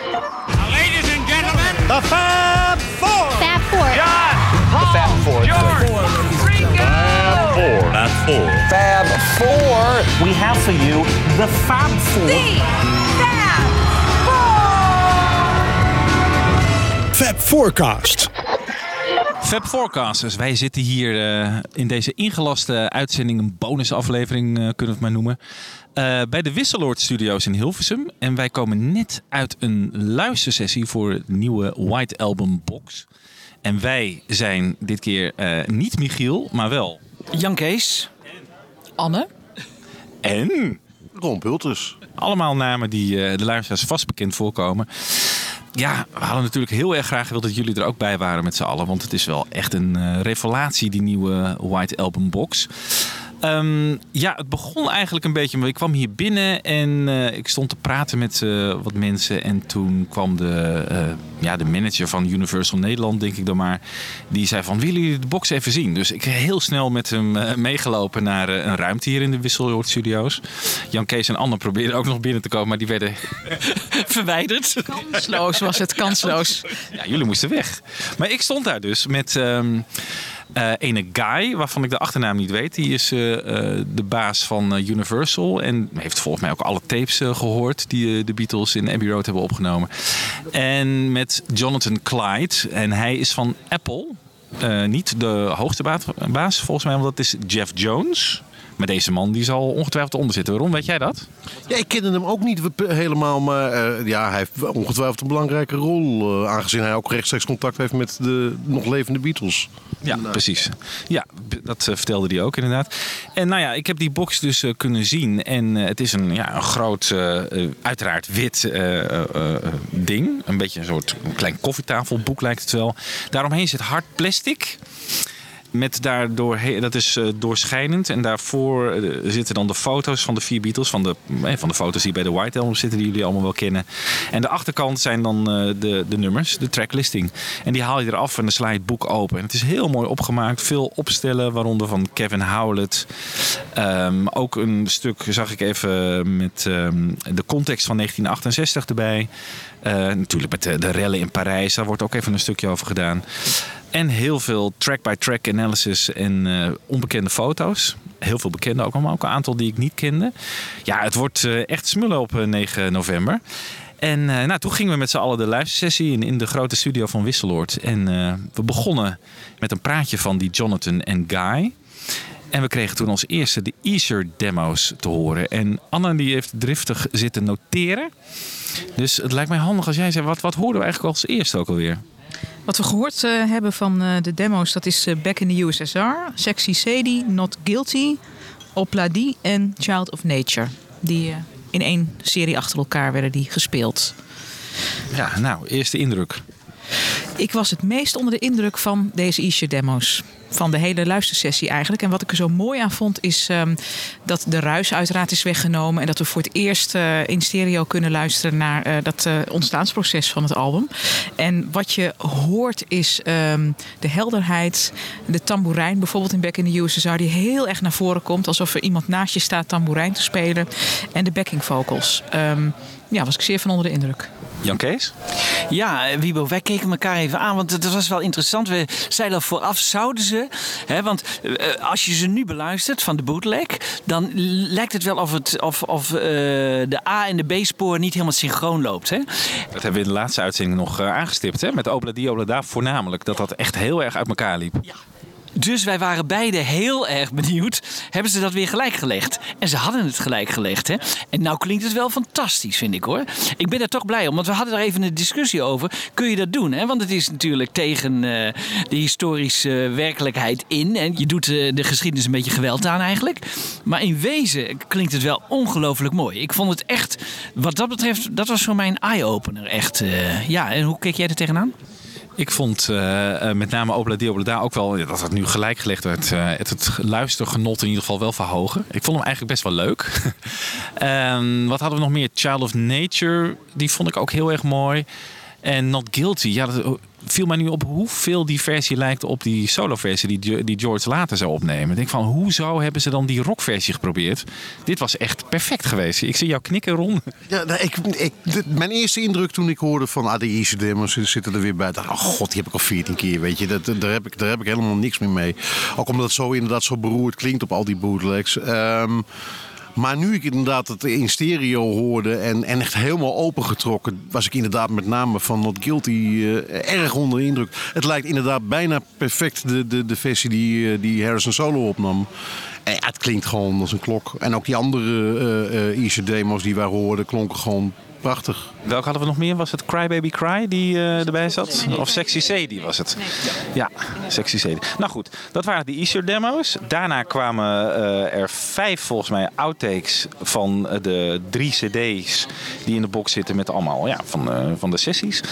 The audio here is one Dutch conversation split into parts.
Ladies and gentlemen, The Fab Four. Fab Four. John, Paul, Fab Four. George, Ringo. Fab Four. Fab Four. We have for you the Fab Four. Fab Forecast. Fab Forecasters, wij zitten hier eh, in deze ingelaste uitzending, een bonusaflevering eh, kunnen we het maar noemen, eh, bij de Wisseloord Studios in Hilversum. En wij komen net uit een luistersessie voor het nieuwe White Album Box. En wij zijn dit keer eh, niet Michiel, maar wel. Jan Kees. Anne? En Ron Pulters. allemaal namen die eh, de luisteraars vast bekend voorkomen. Ja, we hadden natuurlijk heel erg graag gewild dat jullie er ook bij waren met z'n allen. Want het is wel echt een eh, revelatie, die nieuwe White Album Box. Ehm, ja, het begon eigenlijk een beetje. Ik kwam hier binnen en eh, ik stond te praten met eh, wat mensen. En toen kwam de, eh, ja, de manager van Universal Nederland, denk ik dan maar. Die zei van, willen jullie de box even zien? Dus ik heel snel met hem meegelopen naar een ruimte hier in de Wisseloord Studios. Jan Kees en Anne probeerden ook nog binnen te komen, maar die werden Verwijderd. Kansloos was het, kansloos. ja, jullie moesten weg. Maar ik stond daar dus met ehm eh, ene Guy, waarvan ik de achternaam niet weet. Die is eh, eh, de baas van Universal. En heeft volgens mij ook alle tapes eh, gehoord die de Beatles in Abbey Road hebben opgenomen. En met Jonathan Clyde. En hij is van Apple. Niet de hoogste baas volgens mij, want dat is Jeff Jones. Maar deze man die zal ongetwijfeld onder zitten. Ron, weet jij dat? Ja, ik kende hem ook niet helemaal, maar eh, ja, hij heeft ongetwijfeld een belangrijke rol. eh, aangezien hij ook rechtstreeks contact heeft met de nog levende Beatles. Ja, precies. Ja, dat eh, vertelde hij ook inderdaad. En nou ja, ik heb die box dus kunnen zien. En het is een, ja, een groot, uiteraard wit ding. Een beetje een soort een klein koffietafelboek lijkt het wel. Daaromheen zit hard plastic. Met daardoor, dat is eh, doorschijnend. En daarvoor eh, zitten dan de foto's van de vier Beatles. Van de, eh, van de foto's die bij de White Album zitten, die jullie allemaal wel kennen. En de achterkant zijn dan de, de nummers, de tracklisting. En die haal je eraf en dan sla je het boek open. En het is heel mooi opgemaakt. Veel opstellen, waaronder van Kevin Howlett. Ehm, ook een stuk zag ik even met ehm, de context van 1968 erbij. Natuurlijk met de, de rellen in Parijs. Daar wordt ook even een stukje over gedaan. En heel veel track-by-track analysis en eh, onbekende foto's. Heel veel bekende ook, maar ook een aantal die ik niet kende. Ja, het wordt eh, echt smullen op eh, 9 november. En eh, nou, toen gingen we met z'n allen de luistersessie in, in de grote studio van Wisseloord. En eh, we begonnen met een praatje van die Jonathan en Guy. En we kregen toen als eerste de Easter demo's te horen. En Anna die heeft driftig zitten noteren. Dus het lijkt mij handig als jij zegt, wat, wat hoorden we eigenlijk als eerste ook alweer? Wat we gehoord eh, hebben van eh, de demo's, dat is eh, Back in the USSR, Sexy Sadie, Not Guilty, Opladi en Child of Nature. Die in één serie achter elkaar werden die gespeeld. Ja, nou, eerste indruk. Ik was het meest onder de indruk van deze Easter demo's. Van de hele luistersessie eigenlijk. En wat ik er zo mooi aan vond is ehm, dat de ruis uiteraard is weggenomen. En dat we voor het eerst eh, in stereo kunnen luisteren naar eh, dat eh, ontstaansproces van het album. En wat je hoort is ehm, de helderheid. De tamboerijn bijvoorbeeld in Back in the USSR die heel erg naar voren komt. Alsof er iemand naast je staat tamboerijn te spelen. En de backing vocals. Ehm, ja, was ik zeer van onder de indruk. Jan Kees? Ja, Wiebo, wij keken elkaar even aan, want het was wel interessant. We zeiden al vooraf, zouden ze... Hè, want eh, als je ze nu beluistert van de bootleg... dan lijkt het wel of, het, of, of eh, de A- en de B-spoor niet helemaal synchroon loopt. Hè? Dat hebben we in de laatste uitzending nog eh, aangestipt. Hè? Met Obla Di Obla Da voornamelijk. Dat dat echt heel erg uit elkaar liep. Dus wij waren beide heel erg benieuwd. Hebben ze dat weer gelijk gelegd? En ze hadden het gelijk gelegd. Hè? En nou klinkt het wel fantastisch, vind ik hoor. Ik ben er toch blij om, want we hadden daar even een discussie over. Kun je dat doen? Hè? Want het is natuurlijk tegen eh, de historische werkelijkheid in. En je doet eh, de geschiedenis een beetje geweld aan eigenlijk. Maar in wezen klinkt het wel ongelooflijk mooi. Ik vond het echt, wat dat betreft, dat was voor mij een eye-opener. Echt, eh, ja, en hoe keek jij er tegenaan? Ik vond eh, eh, met name Obla Di Obla Da ook wel... dat het nu gelijk gelegd werd. eh, het, het luistergenot in ieder geval wel verhogen. Ik vond hem eigenlijk best wel leuk. Ehm, wat hadden we nog meer? Child of Nature. Die vond ik ook heel erg mooi. En Not Guilty, ja, dat viel mij nu op hoeveel die versie lijkt op die solo-versie die, die George later zou opnemen. Ik denk van, hoezo hebben ze dan die rockversie geprobeerd? Dit was echt perfect geweest. Ik zie jou knikken, Ron. Ja, nou, ik, ik, mijn eerste indruk toen ik hoorde van ah, de Easter Demos zitten er weer bij. oh god, die heb ik al 14 keer, weet je. Dat, daar, heb ik, daar heb ik helemaal niks meer mee. Ook omdat het zo inderdaad zo beroerd klinkt op al die bootlegs. Ehm, maar nu ik inderdaad het in stereo hoorde en, en echt helemaal opengetrokken, was ik inderdaad met name van Not Guilty eh, erg onder de indruk. Het lijkt inderdaad bijna perfect de, de, de versie die, eh, die Harrison Solo opnam. En ja, het klinkt gewoon als een klok. En ook die andere eh eh Easter demos die wij hoorden klonken gewoon prachtig. Welke hadden we nog meer? Was het Cry Baby Cry die eh, erbij zat? Of Sexy Sadie was het? Ja, Sexy Sadie. Nou goed, dat waren de Easter demo's. Daarna kwamen eh, er vijf volgens mij outtakes van eh, de drie cd's die in de box zitten met allemaal ja, van, eh, van de sessies.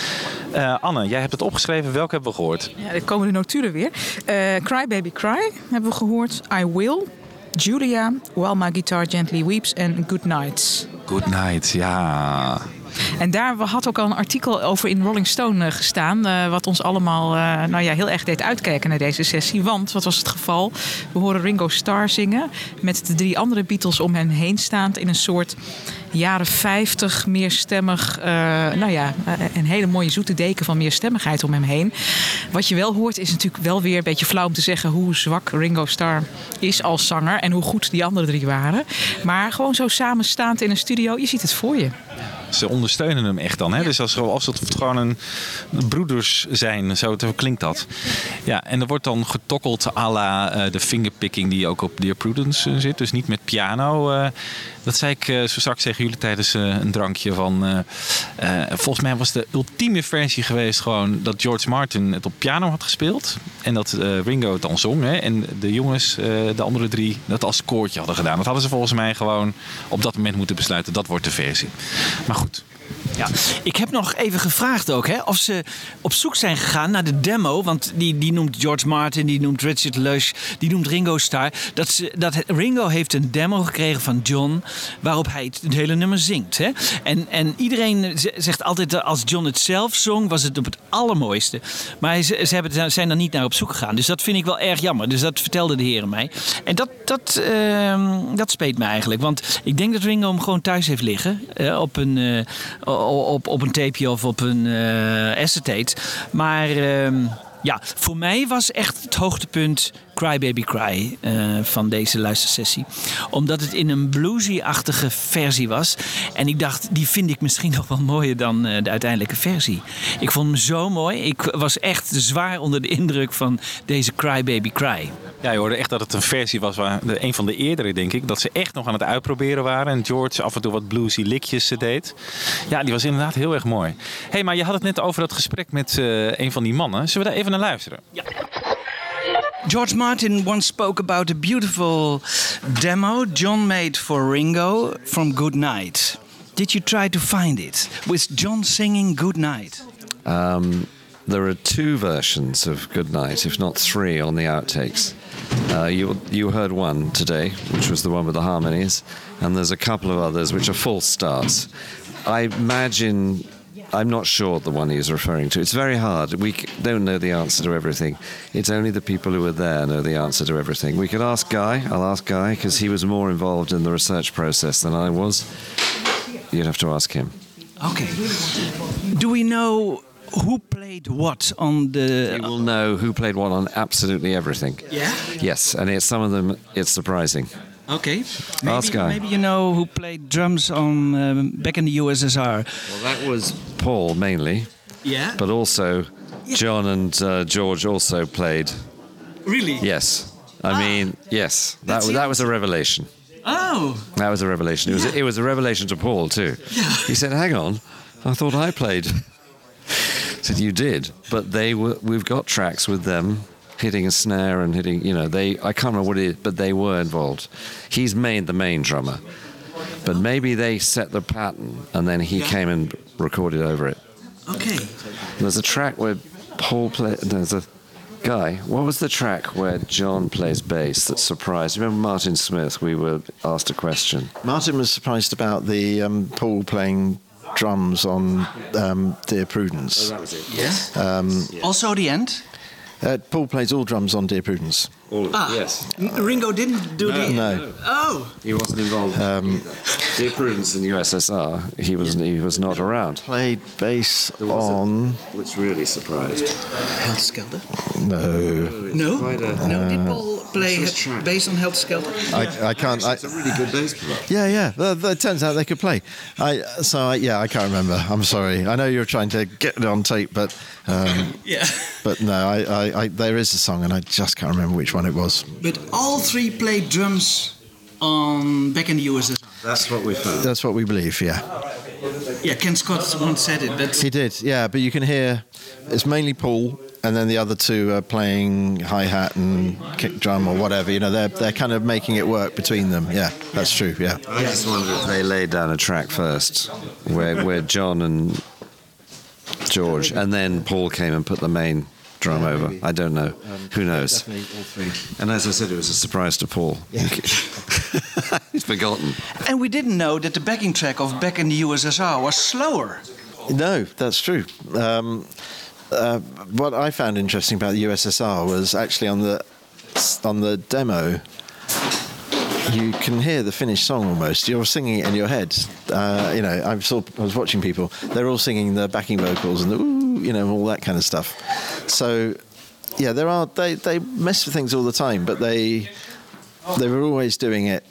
Eh, Anne, jij hebt het opgeschreven. Welke hebben we gehoord? Ja, er komen de notulen weer. Eh, Cry Baby Cry hebben we gehoord. I Will. Julia. While My Guitar Gently Weeps. En Good Nights. Good Night, ja. En daar had ook al een artikel over in Rolling Stone eh, gestaan. eh, wat ons allemaal eh, nou ja, heel erg deed uitkijken naar deze sessie. Want, wat was het geval? We horen Ringo Starr zingen. Met de drie andere Beatles om hem heen staand. In een soort jaren 50 meerstemmig. eh, nou ja, eh, een hele mooie zoete deken van meerstemmigheid om hem heen. Wat je wel hoort is natuurlijk wel weer een beetje flauw om te zeggen. hoe zwak Ringo Starr is als zanger. En hoe goed die andere drie waren. Maar gewoon zo samenstaand in een studio. Je ziet het voor je. Ze ondersteunen hem echt dan. Hè? Dus als, als het gewoon een broeders zijn, zo klinkt dat. Ja, en er wordt dan getokkeld à la eh, de fingerpicking die ook op Dear Prudence zit. Dus niet met piano. Dat zei ik eh, zo straks tegen jullie tijdens eh, een drankje. Van, eh, volgens mij was de ultieme versie geweest gewoon dat George Martin het op piano had gespeeld. En dat Ringo het dan zong. Hè? En de jongens, de andere drie, dat als koortje hadden gedaan. Dat hadden ze volgens mij gewoon op dat moment moeten besluiten. Dat wordt de versie. Maar goed. Ja, ik heb nog even gevraagd ook hè, of ze op zoek zijn gegaan naar de demo. Want die, die noemt George Martin, die noemt Richard Lush, die noemt Ringo Starr. Dat, ze, dat Ringo heeft een demo gekregen van John waarop hij het, hele nummer zingt. Hè? En, en iedereen zegt altijd als John het zelf zong, was het op het allermooiste. Maar ze, ze hebben, zijn er niet naar op zoek gegaan. Dus dat vind ik wel erg jammer. Dus dat vertelden de heren mij. En dat, dat, ehm, dat speet me eigenlijk. Want ik denk dat Ringo hem gewoon thuis heeft liggen. eh, op, een, eh, op, op een tapeje of op een eh acetate. Maar ehm, ja, voor mij was echt het hoogtepunt Cry Baby Cry eh, van deze luistersessie. Omdat het in een bluesy-achtige versie was. En ik dacht, die vind ik misschien nog wel mooier dan eh, de uiteindelijke versie. Ik vond hem zo mooi. Ik was echt zwaar onder de indruk van deze Cry Baby Cry. Ja, je hoorde echt dat het een versie was, waar, een van de eerdere denk ik, dat ze echt nog aan het uitproberen waren. En George af en toe wat bluesy likjes eh, deed. Ja, die was inderdaad heel erg mooi. Hé, hey, maar je had het net over dat gesprek met een van die mannen. Zullen we daar even naar luisteren? George Martin once spoke about a beautiful demo John made for Ringo from Good Night. Did you try to find it with John singing Good Night? Um, there are two versions of Good Night, if not three, on the outtakes. Uh, you you heard one today, which was the one with the harmonies, and there's a couple of others which are false starts. I imagine. I'm not sure the one he's referring to. It's very hard. We don't know the answer to everything. It's only the people who are there know the answer to everything. We could ask Guy. I'll ask Guy because he was more involved in the research process than I was. You'd have to ask him. Okay. Do we know who played what on the? You will know who played what on absolutely everything. Yeah. Yes, and it's some of them. It's surprising. Okay. Maybe, maybe you know who played drums on um, back in the USSR. Well, that was Paul mainly, Yeah. but also John and uh, George also played. really? Yes, I mean yes. That was that was a revelation. Oh. That was a revelation. It was it was a revelation to Paul too. Yeah. He said, "Hang on, I thought I played." I said you did, but they were. We've got tracks with them hitting a snare and hitting. You know, they. I can't remember what it is, but they were involved. He's made the main drummer, but maybe they set the pattern and then he came and recorded over it. Okay. There's a track where Paul plays. There's a guy. What was the track where John plays bass that surprised? Remember Martin Smith? We were asked a question. Martin was surprised about the um, Paul playing drums on um, Dear Prudence. Oh, that was it. Yes. Um, Also the end. Uh, Paul plays all drums on Dear Prudence. All of Ah, yes. N- Ringo didn't do the. No. Oh. He wasn't involved. Um, Dear Prudence in the USSR, he was he was not around. Played bass There was a- on. which really surprised. Heldskelter. No. No. Quite a- no. Did Paul play based on Heldskelter? I, I can't. I, It's a really good bass player. yeah, yeah. That, that turns out they could play. I so I, yeah, I can't remember. I'm sorry. I know you're trying to get it on tape, but um, Yeah. but no, I, I, I there is a song, and I just can't remember which one it was. But all three played drums on back in the USSR. That's what we found. That's what we believe. Yeah, Yeah, Ken Scott once said it. But he did. Yeah, but you can hear it's mainly Paul, and then the other two are playing hi hat and kick drum or whatever. You know, they're they're kind of making it work between them. Yeah, that's true. Yeah. I just wonder if they laid down a track first, where where John and George, and then Paul came and put the main drum over. I don't know. Who knows? And as I said, it was a surprise to Paul. Yeah. He's forgotten. and we didn't know that the backing track of Back in the USSR was slower. No, that's true. Um, uh, what I found interesting about the USSR was actually on the on the demo. You can hear the finished song almost. You're singing it in your head. Uh, you know, I saw, I was watching people. They're all singing the backing vocals and the ooh, you know, all that kind of stuff. So, yeah, there are they they mess with things all the time, but they they were always doing it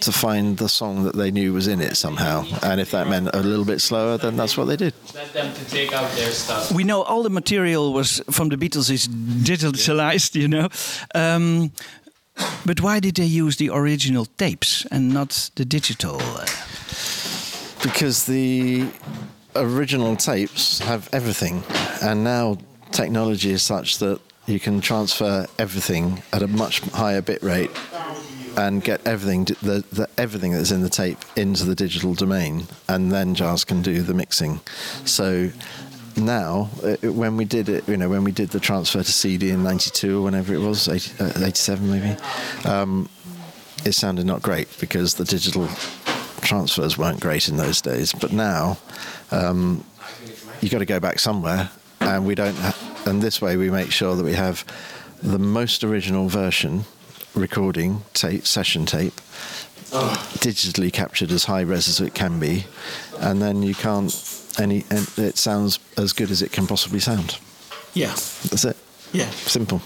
to find the song that they knew was in it somehow. And if that meant a little bit slower, then that's what they did. Let them to take out their stuff. We know all the material was from the Beatles is digitalized, you know. Um, but why did they use the original tapes and not the digital? uh, Because the original tapes have everything, and now technology is such that you can transfer everything at a much higher bit rate and get everything the, the everything that's in the tape into the digital domain, and then Jazz can do the mixing. So now, uh, when we did it, you know, when we did the transfer to CD in '92 or whenever it was, 80, uh, '87 maybe, um, it sounded not great because the digital transfers weren't great in those days. But now, um, you got to go back somewhere, and we don't. Ha- and this way, we make sure that we have the most original version recording tape, session tape, digitally captured as high res as it can be, and then you can't any. And it sounds as good as it can possibly sound. Yeah. That's it. Yeah. Simple.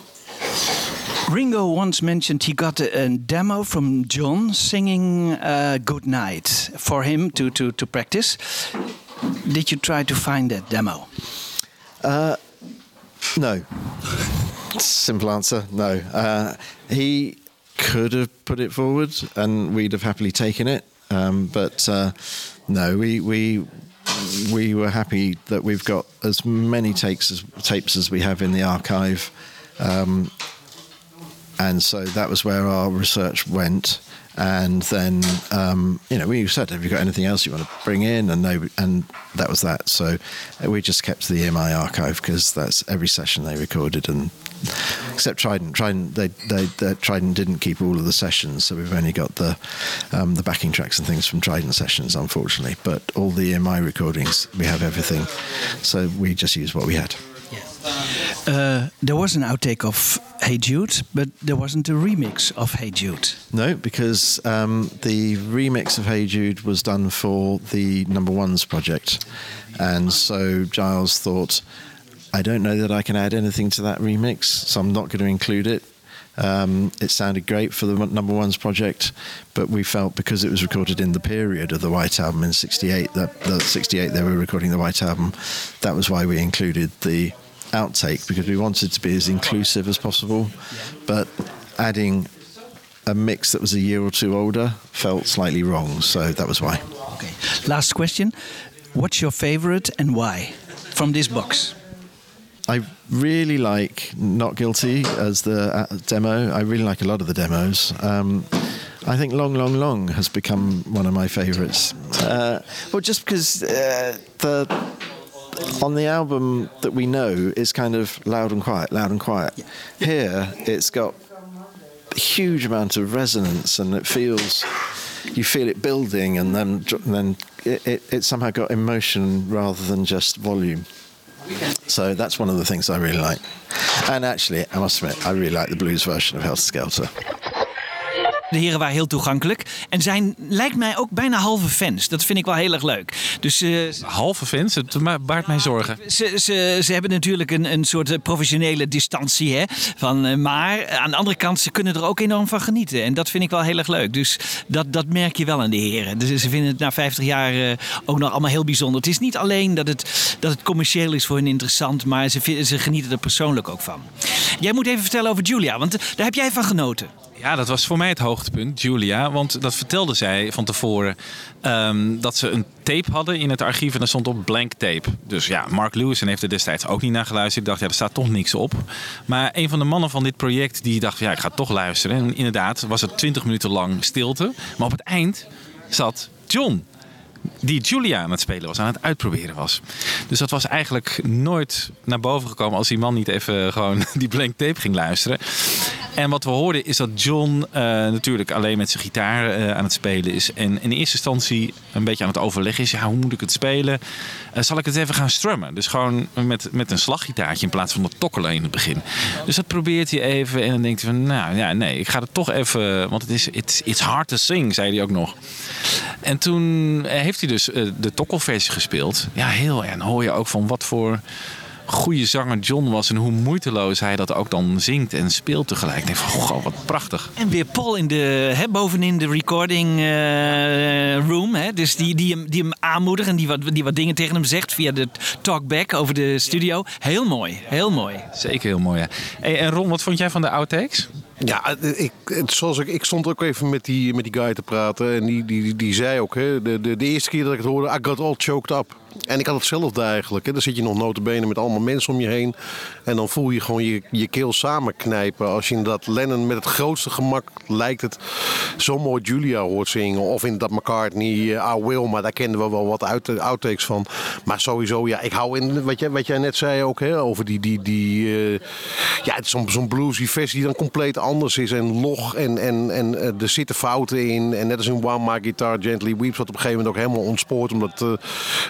Ringo once mentioned he got a, a demo from John singing uh, "Good Night" for him to, to, to practice. Did you try to find that demo? No. Simple answer. No. Uh, he could have put it forward, and we'd have happily taken it. Um, but uh, no, we we we were happy that we've got as many takes as tapes as we have in the archive. Um, and so that was where our research went. And then, um, you know, we said, "Have you got anything else you want to bring in?" And they, and that was that. So we just kept the EMI archive because that's every session they recorded, and except Trident, Trident, they, they, they Trident didn't keep all of the sessions, so we've only got the um, the backing tracks and things from Trident sessions, unfortunately. But all the EMI recordings, we have everything, so we just use what we had. Uh, there was an outtake of "Hey Jude," but there wasn't a remix of "Hey Jude." No, because um, the remix of Hey Jude was done for the Number Ones project. And so Giles thought, I don't know that I can add anything to that remix, so I'm not going to include it. Um, it sounded great for the Number Ones project, but we felt because it was recorded in the period of the White Album in '68, that the '68 they were recording the White Album, that was why we included the outtake because we wanted to be as inclusive as possible, but adding a mix that was a year or two older felt slightly wrong, so that was why. Okay. Last question: What's your favorite and why from this box? I really like Not Guilty as the uh, demo. I really like a lot of the demos. Um, I think Long, Long, Long has become one of my favourites. Uh, well, just because uh, the on the album that we know is kind of loud and quiet, loud and quiet. Here, it's got a huge amount of resonance, and it feels you feel it building, and then then it, it, it somehow got emotion rather than just volume. So that's one of the things I really like. And actually, I must admit, I really like the blues version of Helter Skelter. De heren waren heel toegankelijk. En zijn, lijkt mij ook bijna halve fans. Dat vind ik wel heel erg leuk. Dus, eh, Halve fans, het baart mij zorgen. ze, ze, ze hebben natuurlijk een, een soort eh, professionele distantie. Hè? Van, eh, maar aan de andere kant, ze kunnen er ook enorm van genieten. En dat vind ik wel heel erg leuk. Dus dat, dat merk je wel aan de heren. Dus ze vinden het na 50 jaar ook nog allemaal heel bijzonder. Het is niet alleen dat het, dat het commercieel is voor hen interessant. Maar ze, ze genieten er persoonlijk ook van. Jij moet even vertellen over Julia. Want daar heb jij van genoten. Ja, dat was voor mij het hoogtepunt, Julia. Want dat vertelde zij van tevoren. ehm, dat ze een tape hadden in het archief en daar stond op blank tape. Dus ja, Mark Lewis heeft er destijds ook niet naar geluisterd. Ik dacht, ja, er staat toch niks op. Maar een van de mannen van dit project, die dacht, ja, ik ga toch luisteren. En inderdaad, was het 20 minuten lang stilte. Maar op het eind zat John die Julia aan het spelen was, aan het uitproberen was. Dus dat was eigenlijk nooit naar boven gekomen als die man niet even gewoon die blank tape ging luisteren. En wat we hoorden is dat John eh, natuurlijk alleen met zijn gitaar eh, aan het spelen is. En in eerste instantie een beetje aan het overleggen is. Ja, hoe moet ik het spelen? Eh, zal ik het even gaan strummen? Dus gewoon met, met een slaggitaartje in plaats van dat tokkelen in het begin. Dus dat probeert hij even. En dan denkt hij van, nou ja, nee, ik ga het toch even... Want het is it's, hard to sing, zei hij ook nog. En toen heeft hij dus de tokkelversie gespeeld. Ja, heel. En hoor je ook van wat voor goede zanger John was en hoe moeiteloos hij dat ook dan zingt en speelt tegelijk. Ik denk van, goh, wat prachtig. En weer Paul in de, hè, bovenin de recording eh, room. Hè, dus die, die, hem, die hem aanmoedigt en die wat, die wat dingen tegen hem zegt via de talkback over de studio. Heel mooi, heel mooi. Zeker heel mooi, ja. Hey, en Ron, wat vond jij van de outtakes? Ja, ik, het- zoals ik, ik stond ook even met die, met die guy te praten. En die, die, die zei ook, hè, de, de, de eerste keer dat ik het hoorde, I got all choked up. En ik had hetzelfde eigenlijk. Dan zit je nog notabene met allemaal mensen om je heen. En dan voel je gewoon je, je keel samenknijpen. Als je inderdaad Lennon met het grootste gemak lijkt het zo mooi Julia hoort zingen. Of inderdaad McCartney, eh, I Will. Maar daar kenden we wel wat out, outtakes van. Maar sowieso, ja, ik hou in wat jij, wat jij net zei ook. Hè, over die, die, die eh, ja, zo'n zo'n bluesy versie die dan compleet anders is. En log en, en, en eh, er zitten fouten in. En net als in One My Guitar Gently Weeps. Wat op een gegeven moment ook helemaal ontspoort. Omdat eh,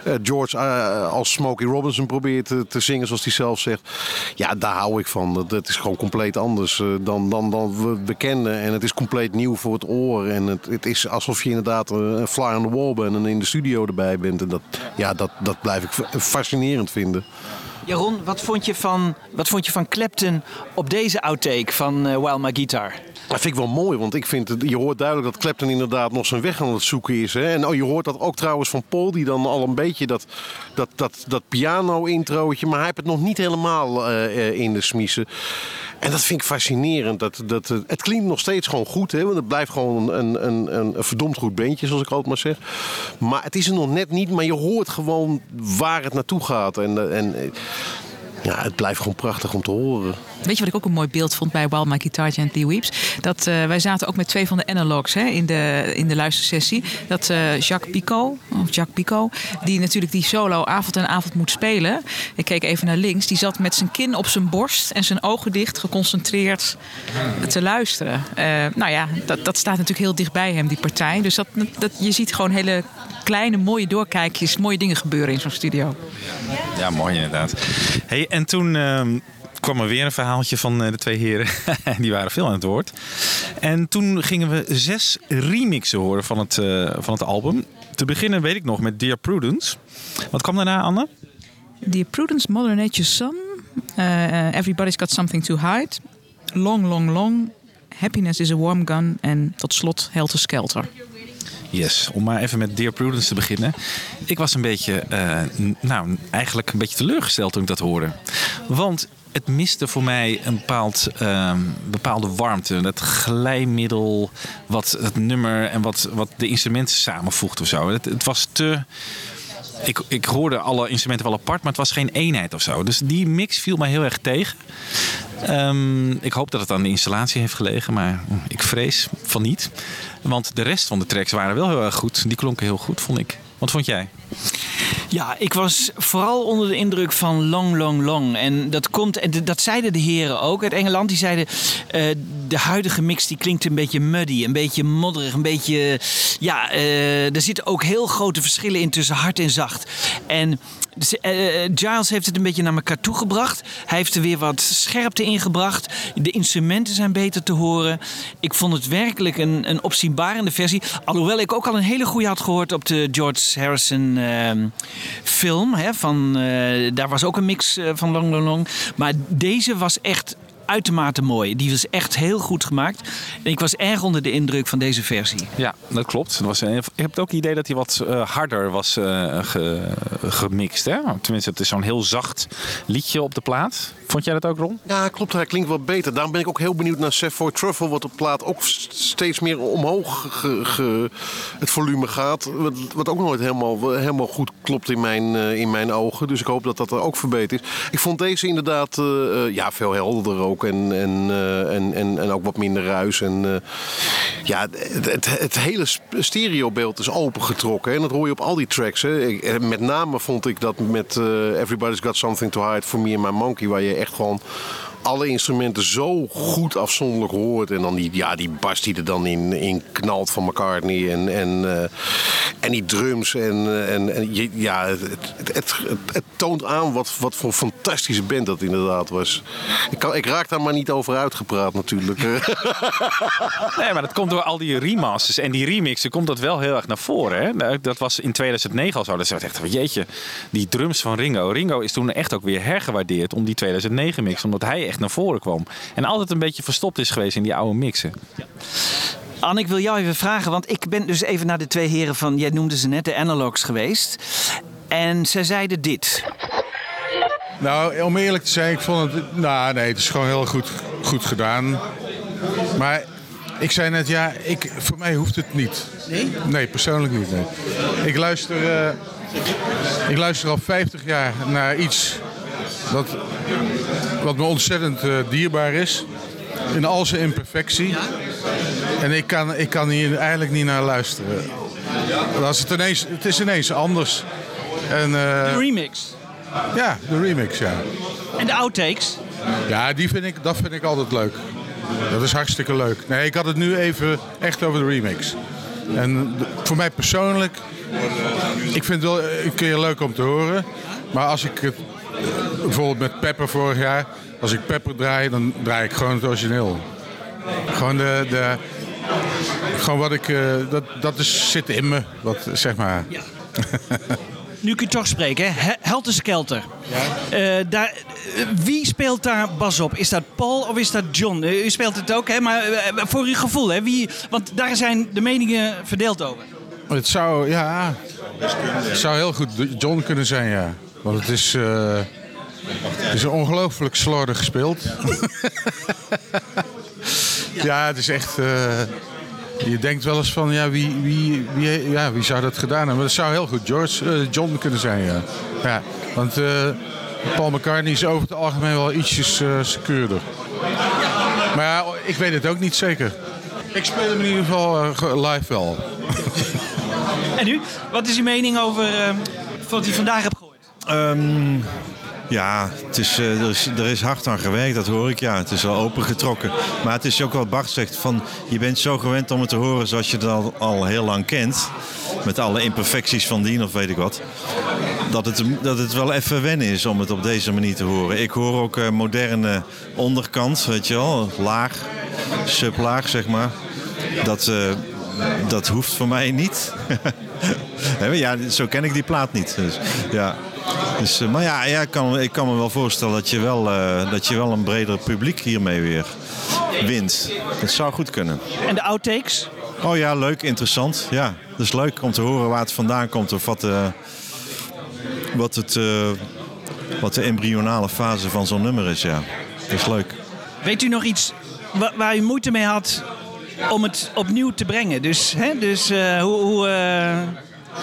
eh, George eh, als Smokey Robinson probeert te, zingen zoals hij zelf zegt. Ja, daar hou ik van. Dat, is gewoon compleet anders eh, dan, dan, dan we, we kenden. En het is compleet nieuw voor het oor. En het, het is alsof je inderdaad eh, een fly on the wall bent en in de studio erbij bent. En dat, ja, dat, dat blijf ik fa- fascinerend vinden. Jaron, wat vond je van, wat vond je van Clapton op deze outtake van eh While My Guitar? Dat vind ik wel mooi, want ik vind je hoort duidelijk dat Clapton inderdaad nog zijn weg aan het zoeken is. Hè? En oh, je hoort dat ook trouwens van Paul, die dan al een beetje dat, dat, dat, dat piano-introotje, maar hij heeft het nog niet helemaal eh, in de smiezen. En dat vind ik fascinerend. Dat, dat, het klinkt nog steeds gewoon goed, hè? want het blijft gewoon een, een, een, een verdomd goed beentje, zoals ik altijd maar zeg. Maar het is er nog net niet, maar je hoort gewoon waar het naartoe gaat. En, eh, en eh, ja, het blijft gewoon prachtig om te horen. Weet je wat ik ook een mooi beeld vond bij While My Guitar Gently Weeps? Dat eh, wij zaten ook met twee van de analogs hè, in, de, in de luistersessie. Dat eh, Jacques Picot, of Jacques Picot, die natuurlijk die solo avond en avond moet spelen. Ik keek even naar links. Die zat met zijn kin op zijn borst en zijn ogen dicht, geconcentreerd te luisteren. Eh, nou ja, dat, dat staat natuurlijk heel dicht bij hem, die partij. Dus dat, dat, je ziet gewoon hele kleine, mooie doorkijkjes, mooie dingen gebeuren in zo'n studio. Ja, mooi inderdaad. Hey, en toen ehm, kwam er weer een verhaaltje van eh, de twee heren. Die waren veel aan het woord. En toen gingen we zes remixen horen van het, eh, van het album. Te beginnen weet ik nog met Dear Prudence. Wat kwam daarna, Anne? Dear Prudence, Mother Nature's Son, uh, Everybody's Got Something to Hide, Long, Long, Long, Happiness is a Warm Gun en tot slot Helter Skelter. Yes, om maar even met Dear Prudence te beginnen. Ik was een beetje, eh, nou, eigenlijk een beetje teleurgesteld toen ik dat hoorde. Want het miste voor mij een bepaald, ehm, bepaalde warmte. Dat glijmiddel, wat het nummer en wat, wat de instrumenten samenvoegt of zo. Het, het was te... Ik, ik hoorde alle instrumenten wel apart, maar het was geen eenheid of zo. Dus die mix viel mij heel erg tegen. Ehm, ik hoop dat het aan de installatie heeft gelegen, maar ik vrees van niet. Want de rest van de tracks waren wel heel erg goed. Die klonken heel goed, vond ik. Wat vond jij? Ja, ik was vooral onder de indruk van Long, Long, Long. En dat komt, en dat zeiden de heren ook uit Engeland. Die zeiden, eh, de huidige mix die klinkt een beetje muddy, een beetje modderig, een beetje... Ja, eh, er zitten ook heel grote verschillen in tussen hard en zacht. En dus, eh, Giles heeft het een beetje naar elkaar toegebracht. Hij heeft er weer wat scherpte in gebracht. De instrumenten zijn beter te horen. Ik vond het werkelijk een, een opzienbarende versie. Alhoewel ik ook al een hele goede had gehoord op de George Harrison ehm, film. Hè, van, eh, daar was ook een mix eh, van Long Long Long. Maar deze was echt uitermate mooi. Die was echt heel goed gemaakt. En ik was erg onder de indruk van deze versie. Ja, dat klopt. Het was, ik heb ook het idee dat hij wat eh, harder was eh, ge- gemixt. Hè? Tenminste, het is zo'n heel zacht liedje op de plaat. Vond jij dat ook, Ron? Ja, klopt. Hij klinkt wat beter. Daarom ben ik ook heel benieuwd naar Safford Truffle. Wat op plaat ook steeds meer omhoog ge- ge- het volume gaat. Wat, wat ook nooit helemaal, helemaal goed klopt in mijn, eh, in mijn ogen. Dus ik hoop dat dat er ook verbeterd is. Ik vond deze inderdaad eh, eh, ja, veel helderder ook. En, en, eh, en, en, en ook wat minder ruis. En, eh, ja, het, het, hele stereobeeld is opengetrokken. hè. En dat hoor je op al die tracks. Hè. Ik- eh, met name vond ik dat met Everybody's Got Something to Hide for Me and My Monkey. Waar je echt gewoon alle instrumenten zo goed afzonderlijk hoort. En dan die, ja, die bas die er dan in, in knalt van McCartney. En, en, en die drums. En, en, ja, het, het, het toont aan wat, wat voor fantastische band dat inderdaad was. Ik, kan, ik raak daar maar niet over uitgepraat natuurlijk. Nee, maar dat komt door al die remasters en die remixen komt dat wel heel erg naar voren. Hè? Nou, Dat was in 2009 al zo. Dat ze echt, jeetje, die drums van Ringo. Ringo is toen echt ook weer hergewaardeerd om die 2009 mix. Omdat hij echt naar voren kwam. En altijd een beetje verstopt is geweest in die oude mixen. Anne, ik wil jou even vragen, want ik ben dus even naar de twee heren van, jij noemde ze net, de analogs geweest. En zij zeiden dit. Nou, om eerlijk te zijn, ik vond het. Nou, nee, het is gewoon heel goed, goed gedaan. Maar ik zei net, ja, ik, voor mij hoeft het niet. Nee? Nee, persoonlijk niet. Nee. Ik, luister, eh, ik luister al 50 jaar naar iets dat, wat me ontzettend eh, dierbaar is. In al zijn imperfectie. En ik kan, ik kan hier eigenlijk niet naar luisteren. Als het, ineens, het is ineens anders. En, eh, De remix. Ja, de remix, ja. En de outtakes. Ja, die vind ik, dat vind ik altijd leuk. Dat is hartstikke leuk. Nee, ik had het nu even echt over de remix. En voor mij persoonlijk, ik vind het wel een keer leuk om te horen. Maar als ik het, bijvoorbeeld met Pepper vorig jaar, als ik Pepper draai, dan draai ik gewoon het origineel. Gewoon de, de gewoon wat ik, eh, dat, dat is, zit in me, wat, zeg maar. Nu kun je toch spreken, hè? He- Helter Skelter. Eh, daar, eh, wie speelt daar bas op? Is dat Paul of is dat John? Eh, u speelt het ook, hè? maar voor uw gevoel, hè? Wie, want daar zijn de meningen verdeeld over. Het zou, ja, het zou heel goed John kunnen zijn, ja. Want het is, het is ongelooflijk slordig gespeeld. ja, het is echt... je denkt wel eens van, ja wie, wie, wie, ja, wie zou dat gedaan hebben? Maar dat zou heel goed George, eh, John kunnen zijn, ja. ja want eh, Paul McCartney is over het algemeen wel ietsjes eh secuurder. Maar ja, ik weet het ook niet zeker. Ik speel hem in ieder geval ge- live wel. En u? Wat is uw mening over eh, wat u vandaag hebt gehoord? Ehm, ja, het is, eh, er, is, er is hard aan gewerkt, dat hoor ik. Ja, het is wel opengetrokken. Maar het is ook wat Bart zegt, van, je bent zo gewend om het te horen zoals je het al, heel lang kent. Met alle imperfecties van dien of weet ik wat. Dat het, dat het wel even wennen is om het op deze manier te horen. Ik hoor ook eh, moderne onderkant, weet je wel. Laag, sublaag zeg maar. Dat, eh, dat hoeft voor mij niet. Ja, zo ken ik die plaat niet. Dus, ja. Dus, eh, maar ja, ja ik, kan, ik kan me wel voorstellen dat je wel, eh, dat je wel een breder publiek hiermee weer wint. Dat zou goed kunnen. En de outtakes? Oh ja, leuk, interessant. Ja, dat is leuk om te horen waar het vandaan komt of wat, eh, wat, het, wat de embryonale fase van zo'n nummer is. Ja, dat is leuk. Weet u nog iets wa- waar u moeite mee had om het opnieuw te brengen? Dus, hè, dus hoe... hoe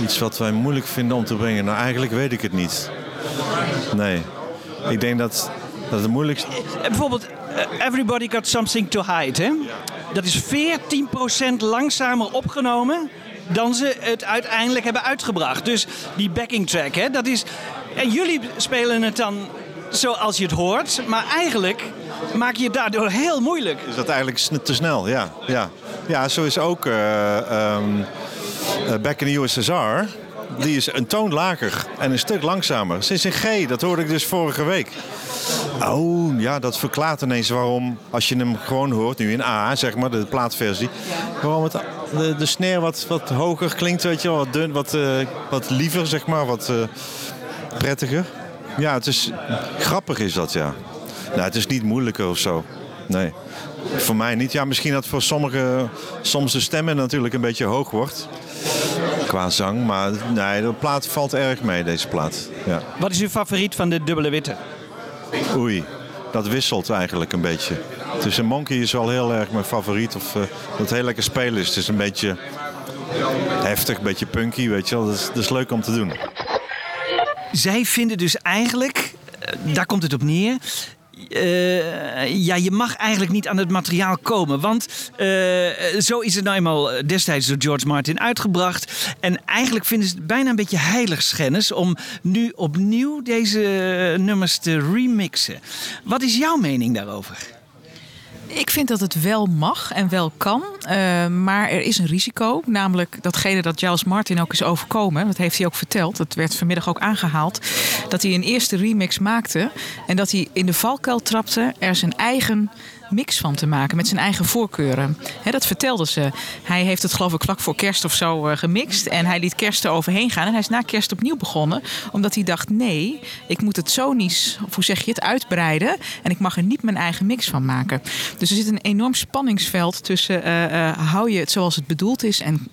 Iets wat wij moeilijk vinden om te brengen. Nou, eigenlijk weet ik het niet. Nee. Ik denk dat, dat het moeilijkste... Eh, Bijvoorbeeld, eh, Everybody Got Something to Hide. Hè? Dat is 14% langzamer opgenomen dan ze het uiteindelijk hebben uitgebracht. Dus die backing track, hè, dat is. En jullie spelen het dan zoals je het hoort, maar eigenlijk maak je het daardoor heel moeilijk. Is dat eigenlijk te snel, ja. Ja, ja zo is ook eh, ehm, eh, Back in the USSR. Die is een toon lager en een stuk langzamer. Is in G, dat hoorde ik dus vorige week. Oh, ja, dat verklaart ineens waarom, als je hem gewoon hoort, nu in A, zeg maar, de plaatversie, waarom het, de, de snare wat, wat hoger klinkt, weet je wel, wat dun, wat, eh, wat liever, zeg maar, wat eh, prettiger. Ja, het is grappig is dat, ja. Nou, het is niet moeilijker of zo. Nee. Voor mij niet. Ja, misschien dat voor sommigen soms de stemmen natuurlijk een beetje hoog wordt. Qua zang. Maar nee, de plaat valt erg mee, deze plaat. Ja. Wat is uw favoriet van de dubbele witte? Oei, dat wisselt eigenlijk een beetje. Dus een Monkey is wel heel erg mijn favoriet. Of eh, dat heel lekker spelen is. Het is een beetje heftig, een beetje punky, weet je wel. Dat is, dat is leuk om te doen. Zij vinden dus eigenlijk, eh, daar komt het op neer. Eh, ja, je mag eigenlijk niet aan het materiaal komen. Want eh, zo is het nou eenmaal destijds door George Martin uitgebracht. En eigenlijk vinden ze het bijna een beetje heiligschennis om nu opnieuw deze nummers te remixen. Wat is jouw mening daarover? Ik vind dat het wel mag en wel kan, eh, maar er is een risico. Namelijk datgene dat Giles Martin ook is overkomen. Dat heeft hij ook verteld. Dat werd vanmiddag ook aangehaald. Dat hij een eerste remix maakte en dat hij in de valkuil trapte er zijn eigen mix van te maken met zijn eigen voorkeuren. Dat vertelde ze. Hij heeft het geloof ik vlak voor kerst of zo eh, gemixt en hij liet kerst er overheen gaan en hij is na kerst opnieuw begonnen omdat hij dacht nee, ik moet het sonisch, of hoe zeg je het, uitbreiden en ik mag er niet mijn eigen mix van maken. Dus er zit een enorm spanningsveld tussen eh, eh, hou je het zoals het bedoeld is en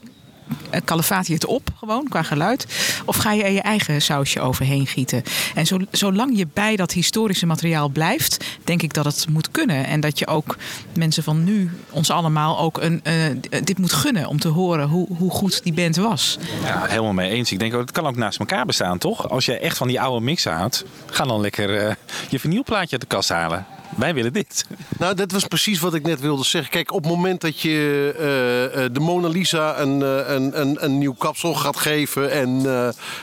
eh, kalefaat je het op, gewoon qua geluid? Of ga je er je eigen sausje overheen gieten? En zo, zolang je bij dat historische materiaal blijft, denk ik dat het moet kunnen. En dat je ook mensen van nu, ons allemaal, ook een, eh, dit moet gunnen om te horen hoe, hoe goed die band was. Ja, helemaal mee eens. Ik denk ook, het kan ook naast elkaar bestaan, toch? Als je echt van die oude mix houdt, ga dan lekker eh, je vinylplaatje uit de kast halen. Wij willen dit. Nou, dat was precies wat ik net wilde zeggen. Kijk, op het moment dat je eh, eh, de Mona Lisa een, eh, een, een, een nieuw kapsel gaat geven en,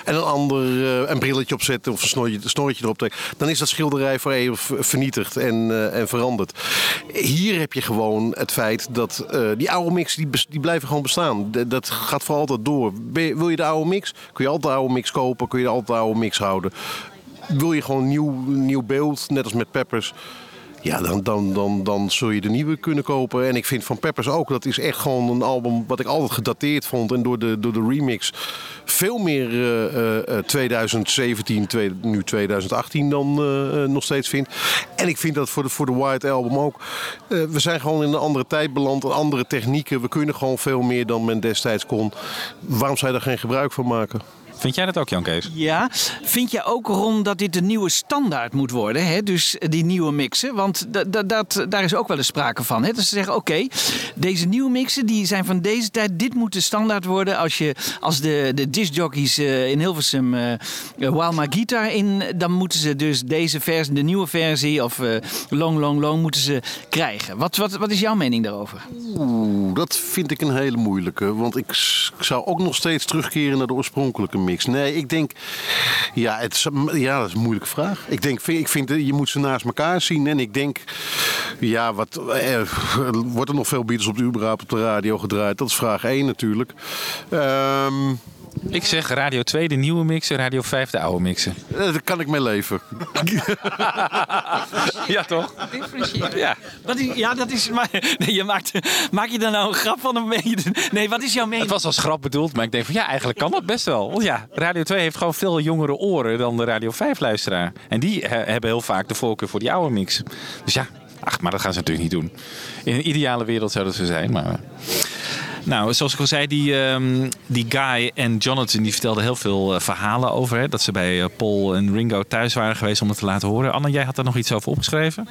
en een ander een brilletje opzetten of een snorretje, erop trekt, dan is dat schilderij voor even vernietigd en, en veranderd. Hier heb je gewoon het feit dat die oude mix die, die blijven gewoon bestaan. Dat gaat voor altijd door. Wil je de oude mix? Kun je altijd de oude mix kopen, kun je altijd de oude mix houden. Wil je gewoon nieuw, nieuw beeld, net als met Peppers. Ja, dan, dan, dan, dan zul je de nieuwe kunnen kopen. En ik vind van Peppers ook, dat is echt gewoon een album wat ik altijd gedateerd vond. En door de, door de remix veel meer eh, eh, eh, 2017, twee- nu 2018 dan eh, eh, nog steeds vind. En ik vind dat voor de, voor de White Album ook. Eh, we zijn gewoon in een andere tijd beland, andere technieken. We kunnen gewoon veel meer dan men destijds kon. Waarom zou je daar geen gebruik van maken? Vind jij dat ook, Jan Kees? Ja, vind je ook, Ron, dat dit de nieuwe standaard moet worden? Hè? Dus die nieuwe mixen. Want da- da- dat, daar is ook wel eens sprake van. Hè? Dus ze zeggen, oké, deze nieuwe mixen die zijn van deze tijd. Dit moet de standaard worden. Als, je, als de, de discjockeys eh, in Hilversum uh, While My Guitar in... dan moeten ze dus deze versie, de nieuwe versie... of eh, Long, Long, Long moeten ze krijgen. Wat, wat, wat is jouw mening daarover? Oeh, dat vind ik een hele moeilijke. Want ik, ik zou ook nog steeds terugkeren naar de oorspronkelijke mix. Nee, ik denk... Ja, het is, ja dat is een moeilijke vraag. Ik denk, ik vind, je moet ze naast elkaar zien. En ik denk... Ja, wat, eh, wordt er nog veel Beatles op de überhaupt op de radio gedraaid? Dat is vraag 1 natuurlijk. Ehm, Ik zeg Radio 2 de nieuwe mixen, Radio 5 de oude mixen. eh, daar kan ik mee leven. ja, toch? Ja. Wat is, ja, dat is. Maar, nee, je maakt, maak je daar nou een grap van? Je- nee, wat is jouw mening? Het was als grap bedoeld, maar ik denk van ja, eigenlijk kan dat best wel. Want ja, Radio 2 heeft gewoon veel jongere oren dan de Radio 5 luisteraar. En die eh, hebben heel vaak de voorkeur voor die oude mix. Dus ja, ach, maar dat gaan ze natuurlijk niet doen. In een ideale wereld zou dat zo zijn, maar... Nou, zoals ik al zei, die, ehm, die Guy en Jonathan die vertelden heel veel eh, verhalen over. Hè, dat ze bij eh, Paul en Ringo thuis waren geweest om het te laten horen. Anne, jij had daar nog iets over opgeschreven?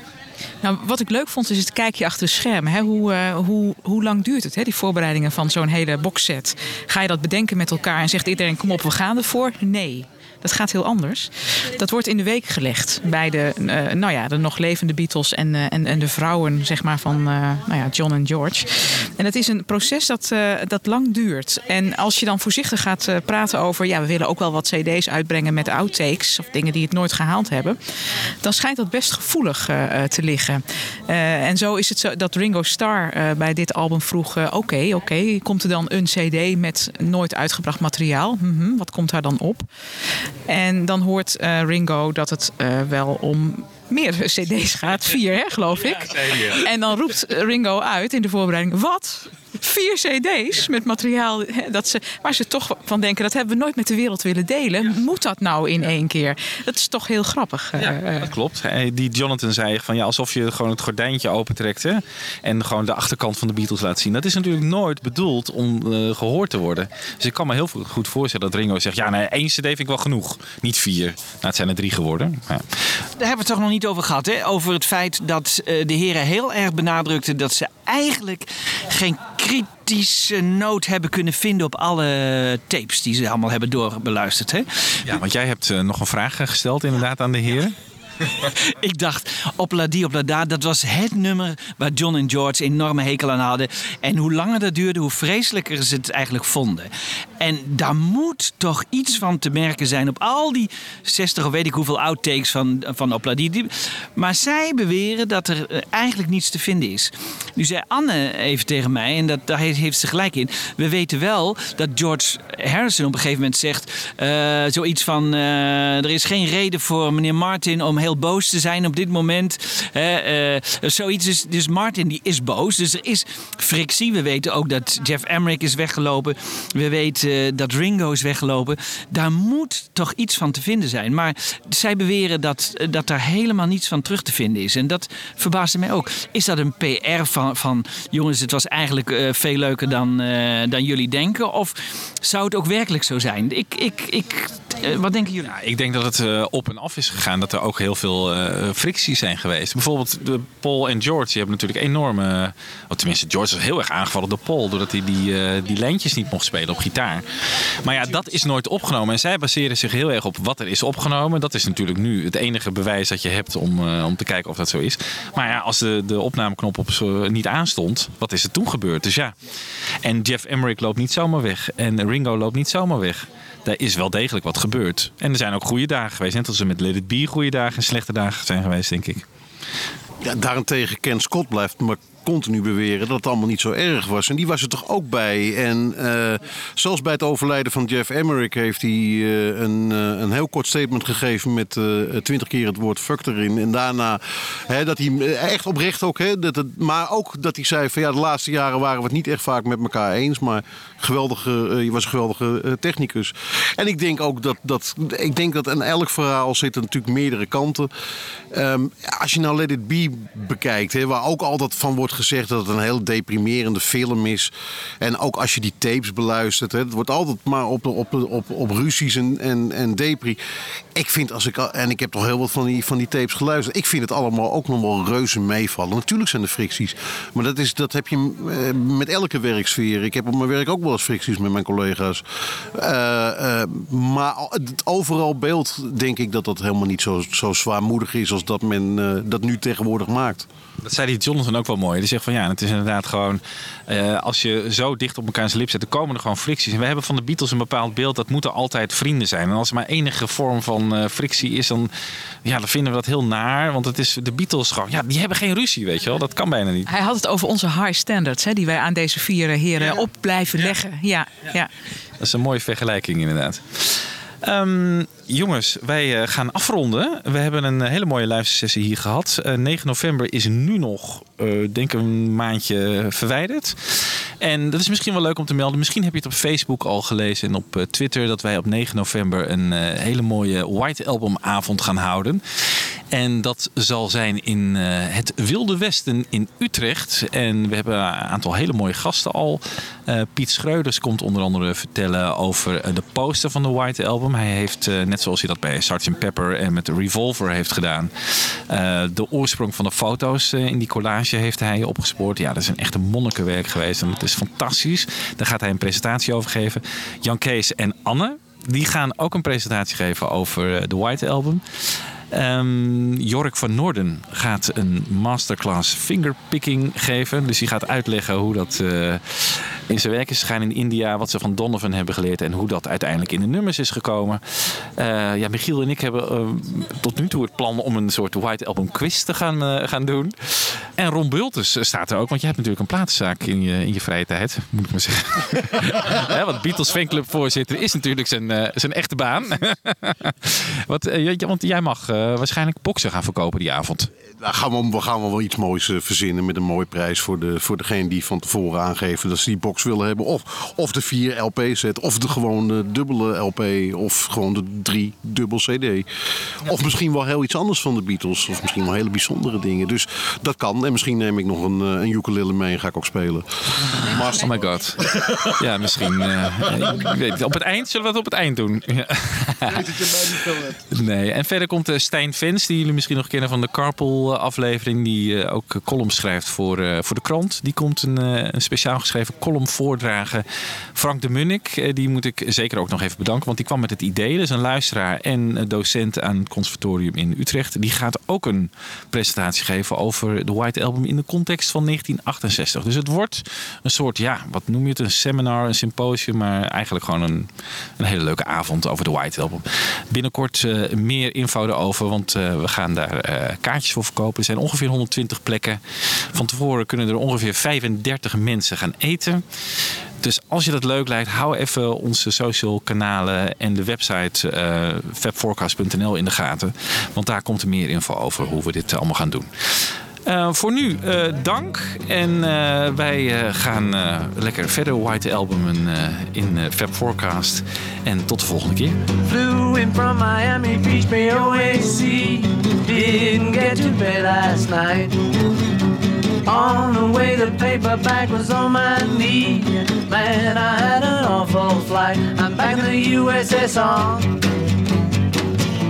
Nou, wat ik leuk vond is het kijkje achter de schermen. Hè? Hoe, eh, hoe, hoe lang duurt het, hè? die voorbereidingen van zo'n hele boxset? Ga je dat bedenken met elkaar en zegt iedereen kom op, we gaan ervoor? Nee. Dat gaat heel anders. Dat wordt in de week gelegd bij de, eh, nou ja, de nog levende Beatles en, eh, en, en de vrouwen zeg maar, van eh, nou ja, John en George. En het is een proces dat, dat lang duurt. En als je dan voorzichtig gaat praten over, ja, we willen ook wel wat CD's uitbrengen met outtakes of dingen die het nooit gehaald hebben, dan schijnt dat best gevoelig te liggen. En zo is het zo dat Ringo Starr bij dit album vroeg: Oké, oké, komt er dan een CD met nooit uitgebracht materiaal? Mhm, wat komt daar dan op? En dan hoort eh, Ringo dat het eh, wel om meer CD's gaat, vier, hè, geloof ik. En dan roept Ringo uit in de voorbereiding: Wat? Vier CD's met materiaal hè, dat ze, waar ze toch van denken: dat hebben we nooit met de wereld willen delen. Moet dat nou in één keer? Dat is toch heel grappig. eh, eh. Dat klopt. Die Jonathan zei van ja, alsof je gewoon het gordijntje opentrekt hè, en gewoon de achterkant van de Beatles laat zien. Dat is natuurlijk nooit bedoeld om eh, gehoord te worden. Dus ik kan me heel goed voorstellen dat Ringo zegt: ja, nee, één CD vind ik wel genoeg, niet vier. Nou, het zijn er drie geworden. Ja. Daar hebben we het toch nog niet over gehad. Hè? Over het feit dat eh, de heren heel erg benadrukten dat ze eigenlijk geen kritische noot hebben kunnen vinden op alle tapes die ze allemaal hebben doorbeluisterd. Hè? ja, want jij hebt eh, nog een vraag eh, gesteld inderdaad aan de heren. Ik dacht, Opla die, Opla da, dat was het nummer waar John en George enorme hekel aan hadden. En hoe langer dat duurde, hoe vreselijker ze het eigenlijk vonden. En daar moet toch iets van te merken zijn op al die 60 of weet ik hoeveel outtakes van, van Opla die, die. Maar zij beweren dat er eh, eigenlijk niets te vinden is. Nu zei Anne even tegen mij, en dat, daar heeft, heeft ze gelijk in. We weten wel dat George Harrison op een gegeven moment zegt eh, zoiets van: eh, er is geen reden voor meneer Martin om heel boos te zijn op dit moment. Eh, zoiets is, dus Martin die is boos. Dus er is frictie. We weten ook dat Jeff Emmerich is weggelopen. We weten eh, dat Ringo is weggelopen. Daar moet toch iets van te vinden zijn. Maar zij beweren dat, eh, dat daar helemaal niets van terug te vinden is. En dat verbaasde mij ook. Is dat een PR van, van jongens, het was eigenlijk veel leuker dan, dan jullie denken? Of zou het ook werkelijk zo zijn? Ik, ik, ik, wat denken jullie? Ik denk dat het op en af is gegaan. Dat er ook heel veel eh, fricties zijn geweest. Bijvoorbeeld de Paul en George. Die hebben natuurlijk enorme... tenminste, George was heel erg aangevallen door Paul. Doordat hij die, eh, die lijntjes niet mocht spelen op gitaar. Maar ja, dat is nooit opgenomen. En zij baseren zich heel erg op wat er is opgenomen. Dat is natuurlijk nu het enige bewijs dat je hebt om, eh, om te kijken of dat zo is. Maar ja, als de, de opnameknop op niet aanstond, wat is er toen gebeurd? Dus ja. En Jeff Emmerich loopt niet zomaar weg. En Ringo loopt niet zomaar weg. Daar is wel degelijk wat gebeurd. En er zijn ook goede dagen geweest. Net als er met Let It goede dagen en slechte dagen zijn geweest, denk ik. Ja, daarentegen Ken Scott blijft continu beweren dat het allemaal niet zo erg was. En die was er toch ook bij. En eh, zelfs bij het overlijden van Jeff Emmerich heeft hij eh, een, eh, een heel kort statement gegeven met twintig keer het woord fuck erin. En daarna hè, dat hij echt oprecht ook, hè, dat het, maar ook dat hij zei van ja, de laatste jaren waren we het niet echt vaak met elkaar eens. Maar geweldige, je was een geweldige technicus. En ik denk ook dat, dat, ik denk dat in elk verhaal zitten natuurlijk meerdere kanten. Ehm, als je nou Let It Be bekijkt, hè, waar ook altijd van wordt gezegd dat het een heel deprimerende film is. En ook als je die tapes beluistert, hè, het wordt altijd maar op, op, op, op ruzies en, en, en depri. Ik vind als ik, en ik heb toch heel wat van die, van die tapes geluisterd, ik vind het allemaal ook nog wel reuze meevallen. Natuurlijk zijn er fricties, maar dat, is, dat heb je eh, met elke werksfeer. Ik heb op mijn werk ook wel eens fricties met mijn collega's. Eh, eh, maar het overal beeld denk ik dat dat helemaal niet zo, zo zwaarmoedig is als dat men dat nu tegenwoordig maakt. Dat zei die Jonathan ook wel mooi. Die zegt van ja, het is inderdaad gewoon... eh, als je zo dicht op elkaar zijn lip zet, dan komen er gewoon fricties. En we hebben van de Beatles een bepaald beeld. Dat moeten altijd vrienden zijn. En als er maar enige vorm van eh, frictie is, dan, ja, dan vinden we dat heel naar. Want het is de Beatles gewoon... Ja, die hebben geen ruzie, weet je wel. Dat kan bijna niet. Hij had het over onze high standards, hè, die wij aan deze vier heren op blijven leggen. Ja, ja. Dat is een mooie vergelijking inderdaad. Ehm, jongens, wij eh, gaan afronden. We hebben een hele mooie luistersessie hier gehad. Eh, 9 november is nu nog, eh, denk een maandje verwijderd. En dat is misschien wel leuk om te melden. Misschien heb je het op Facebook al gelezen en op eh, Twitter... dat wij op 9 november een eh, hele mooie White Album avond gaan houden. En dat zal zijn in eh, het Wilde Westen in Utrecht. En we hebben een aantal hele mooie gasten al. Eh, Piet Schreuders komt onder andere vertellen over eh, de poster van de White Album. Hij heeft, net zoals hij dat bij Sgt. Pepper en met de Revolver heeft gedaan... de oorsprong van de foto's in die collage heeft hij opgespoord. Ja, dat is een echte monnikenwerk geweest en het is fantastisch. Daar gaat hij een presentatie over geven. Jan Kees en Anne... die gaan ook een presentatie geven over de White Album. Ehm Jorik van Noorden gaat een masterclass fingerpicking geven. Dus die gaat uitleggen hoe dat eh, in zijn werk is gegaan in India. Wat ze van Donovan hebben geleerd en hoe dat uiteindelijk in de nummers is gekomen. Eh, ja, Michiel en ik hebben eh, tot nu toe het plan om een soort White Album quiz te gaan, eh, gaan doen. En Ron Bultus staat er ook, want je hebt natuurlijk een platenzaak in je, in je vrije tijd, moet ik maar zeggen. Want Beatles fanclub voorzitter is natuurlijk zijn, zijn echte baan. Want jij mag waarschijnlijk boksen gaan verkopen die avond. Daar gaan we, we gaan wel iets moois eh, verzinnen met een mooie prijs voor, de, voor degene die van tevoren aangeven dat ze die box willen hebben. Of, of de 4 LP-set, of de gewone dubbele LP, of gewoon de drie dubbel CD. Of misschien wel heel iets anders van de Beatles, of misschien wel hele bijzondere dingen. Dus dat kan. En misschien neem ik nog een, eh, een ukulele mee en ga ik ook spelen. Maar, oh my god. Ja, misschien. eh, ik weet het. Op het eind zullen we dat op het eind doen. Ja. Nee, en verder komt eh, Stijn Vens, die jullie misschien nog kennen van de Carpool aflevering, die eh, ook column schrijft voor, eh, voor de krant. Die komt een, eh, een speciaal geschreven column voordragen. Frank de Munnik, die moet ik zeker ook nog even bedanken, want die kwam met het idee. Dat is een luisteraar en docent aan het conservatorium in Utrecht. Die gaat ook een presentatie geven over de White Album in de context van 1968. Dus het wordt een soort, ja, wat noem je het, een seminar, een symposium, maar eigenlijk gewoon een, een hele leuke avond over de White Album. Binnenkort meer info erover, want we gaan daar kaartjes voor verkopen. Er zijn ongeveer 120 plekken. Van tevoren kunnen er ongeveer 35 mensen gaan eten. Dus als je dat leuk lijkt, hou even onze social kanalen en de website fabforecast.nl in de gaten. Want daar komt er meer info over hoe we dit allemaal gaan doen. Eh, voor nu, eh, dank. En eh, wij gaan lekker verder White Albumen eh, in Fab Forecast. En tot de volgende keer. Flew in from Miami Beach, BOAC. Didn't get to bed last night. On the way, the paperback was on my knee. Man, I had an awful flight. I'm back in the USSR.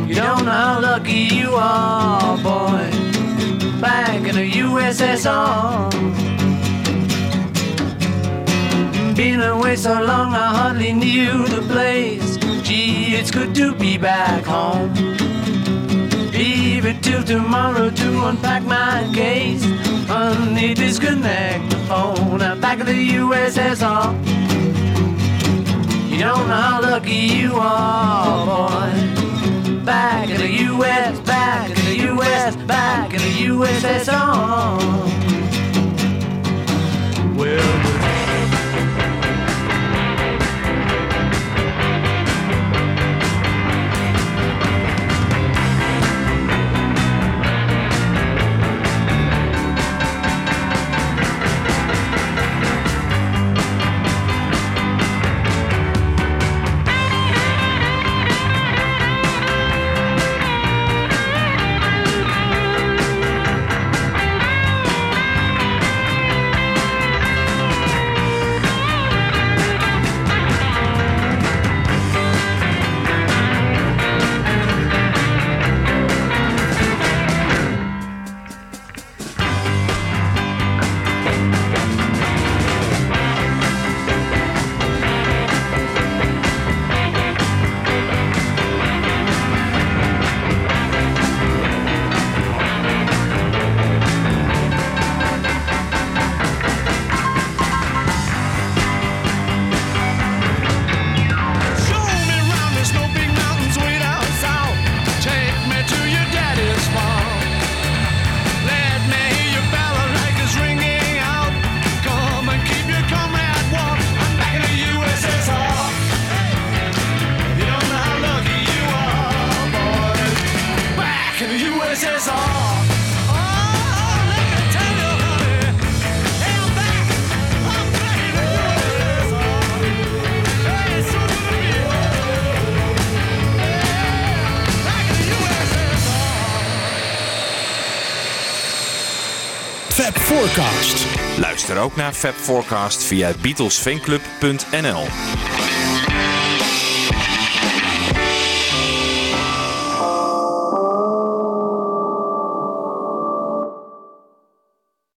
You don't know how lucky you are, boy. Back in the USSR. Been away so long, I hardly knew the place. Gee, it's good to be back home. Leave it till tomorrow to unpack my case. Honey, disconnect the phone. I'm back in the USSR. You don't know how lucky you are, boy. Back in the US, back in the US, back in the USSR. Well, ook naar Fab Forecast via beatlesfanclub.nl.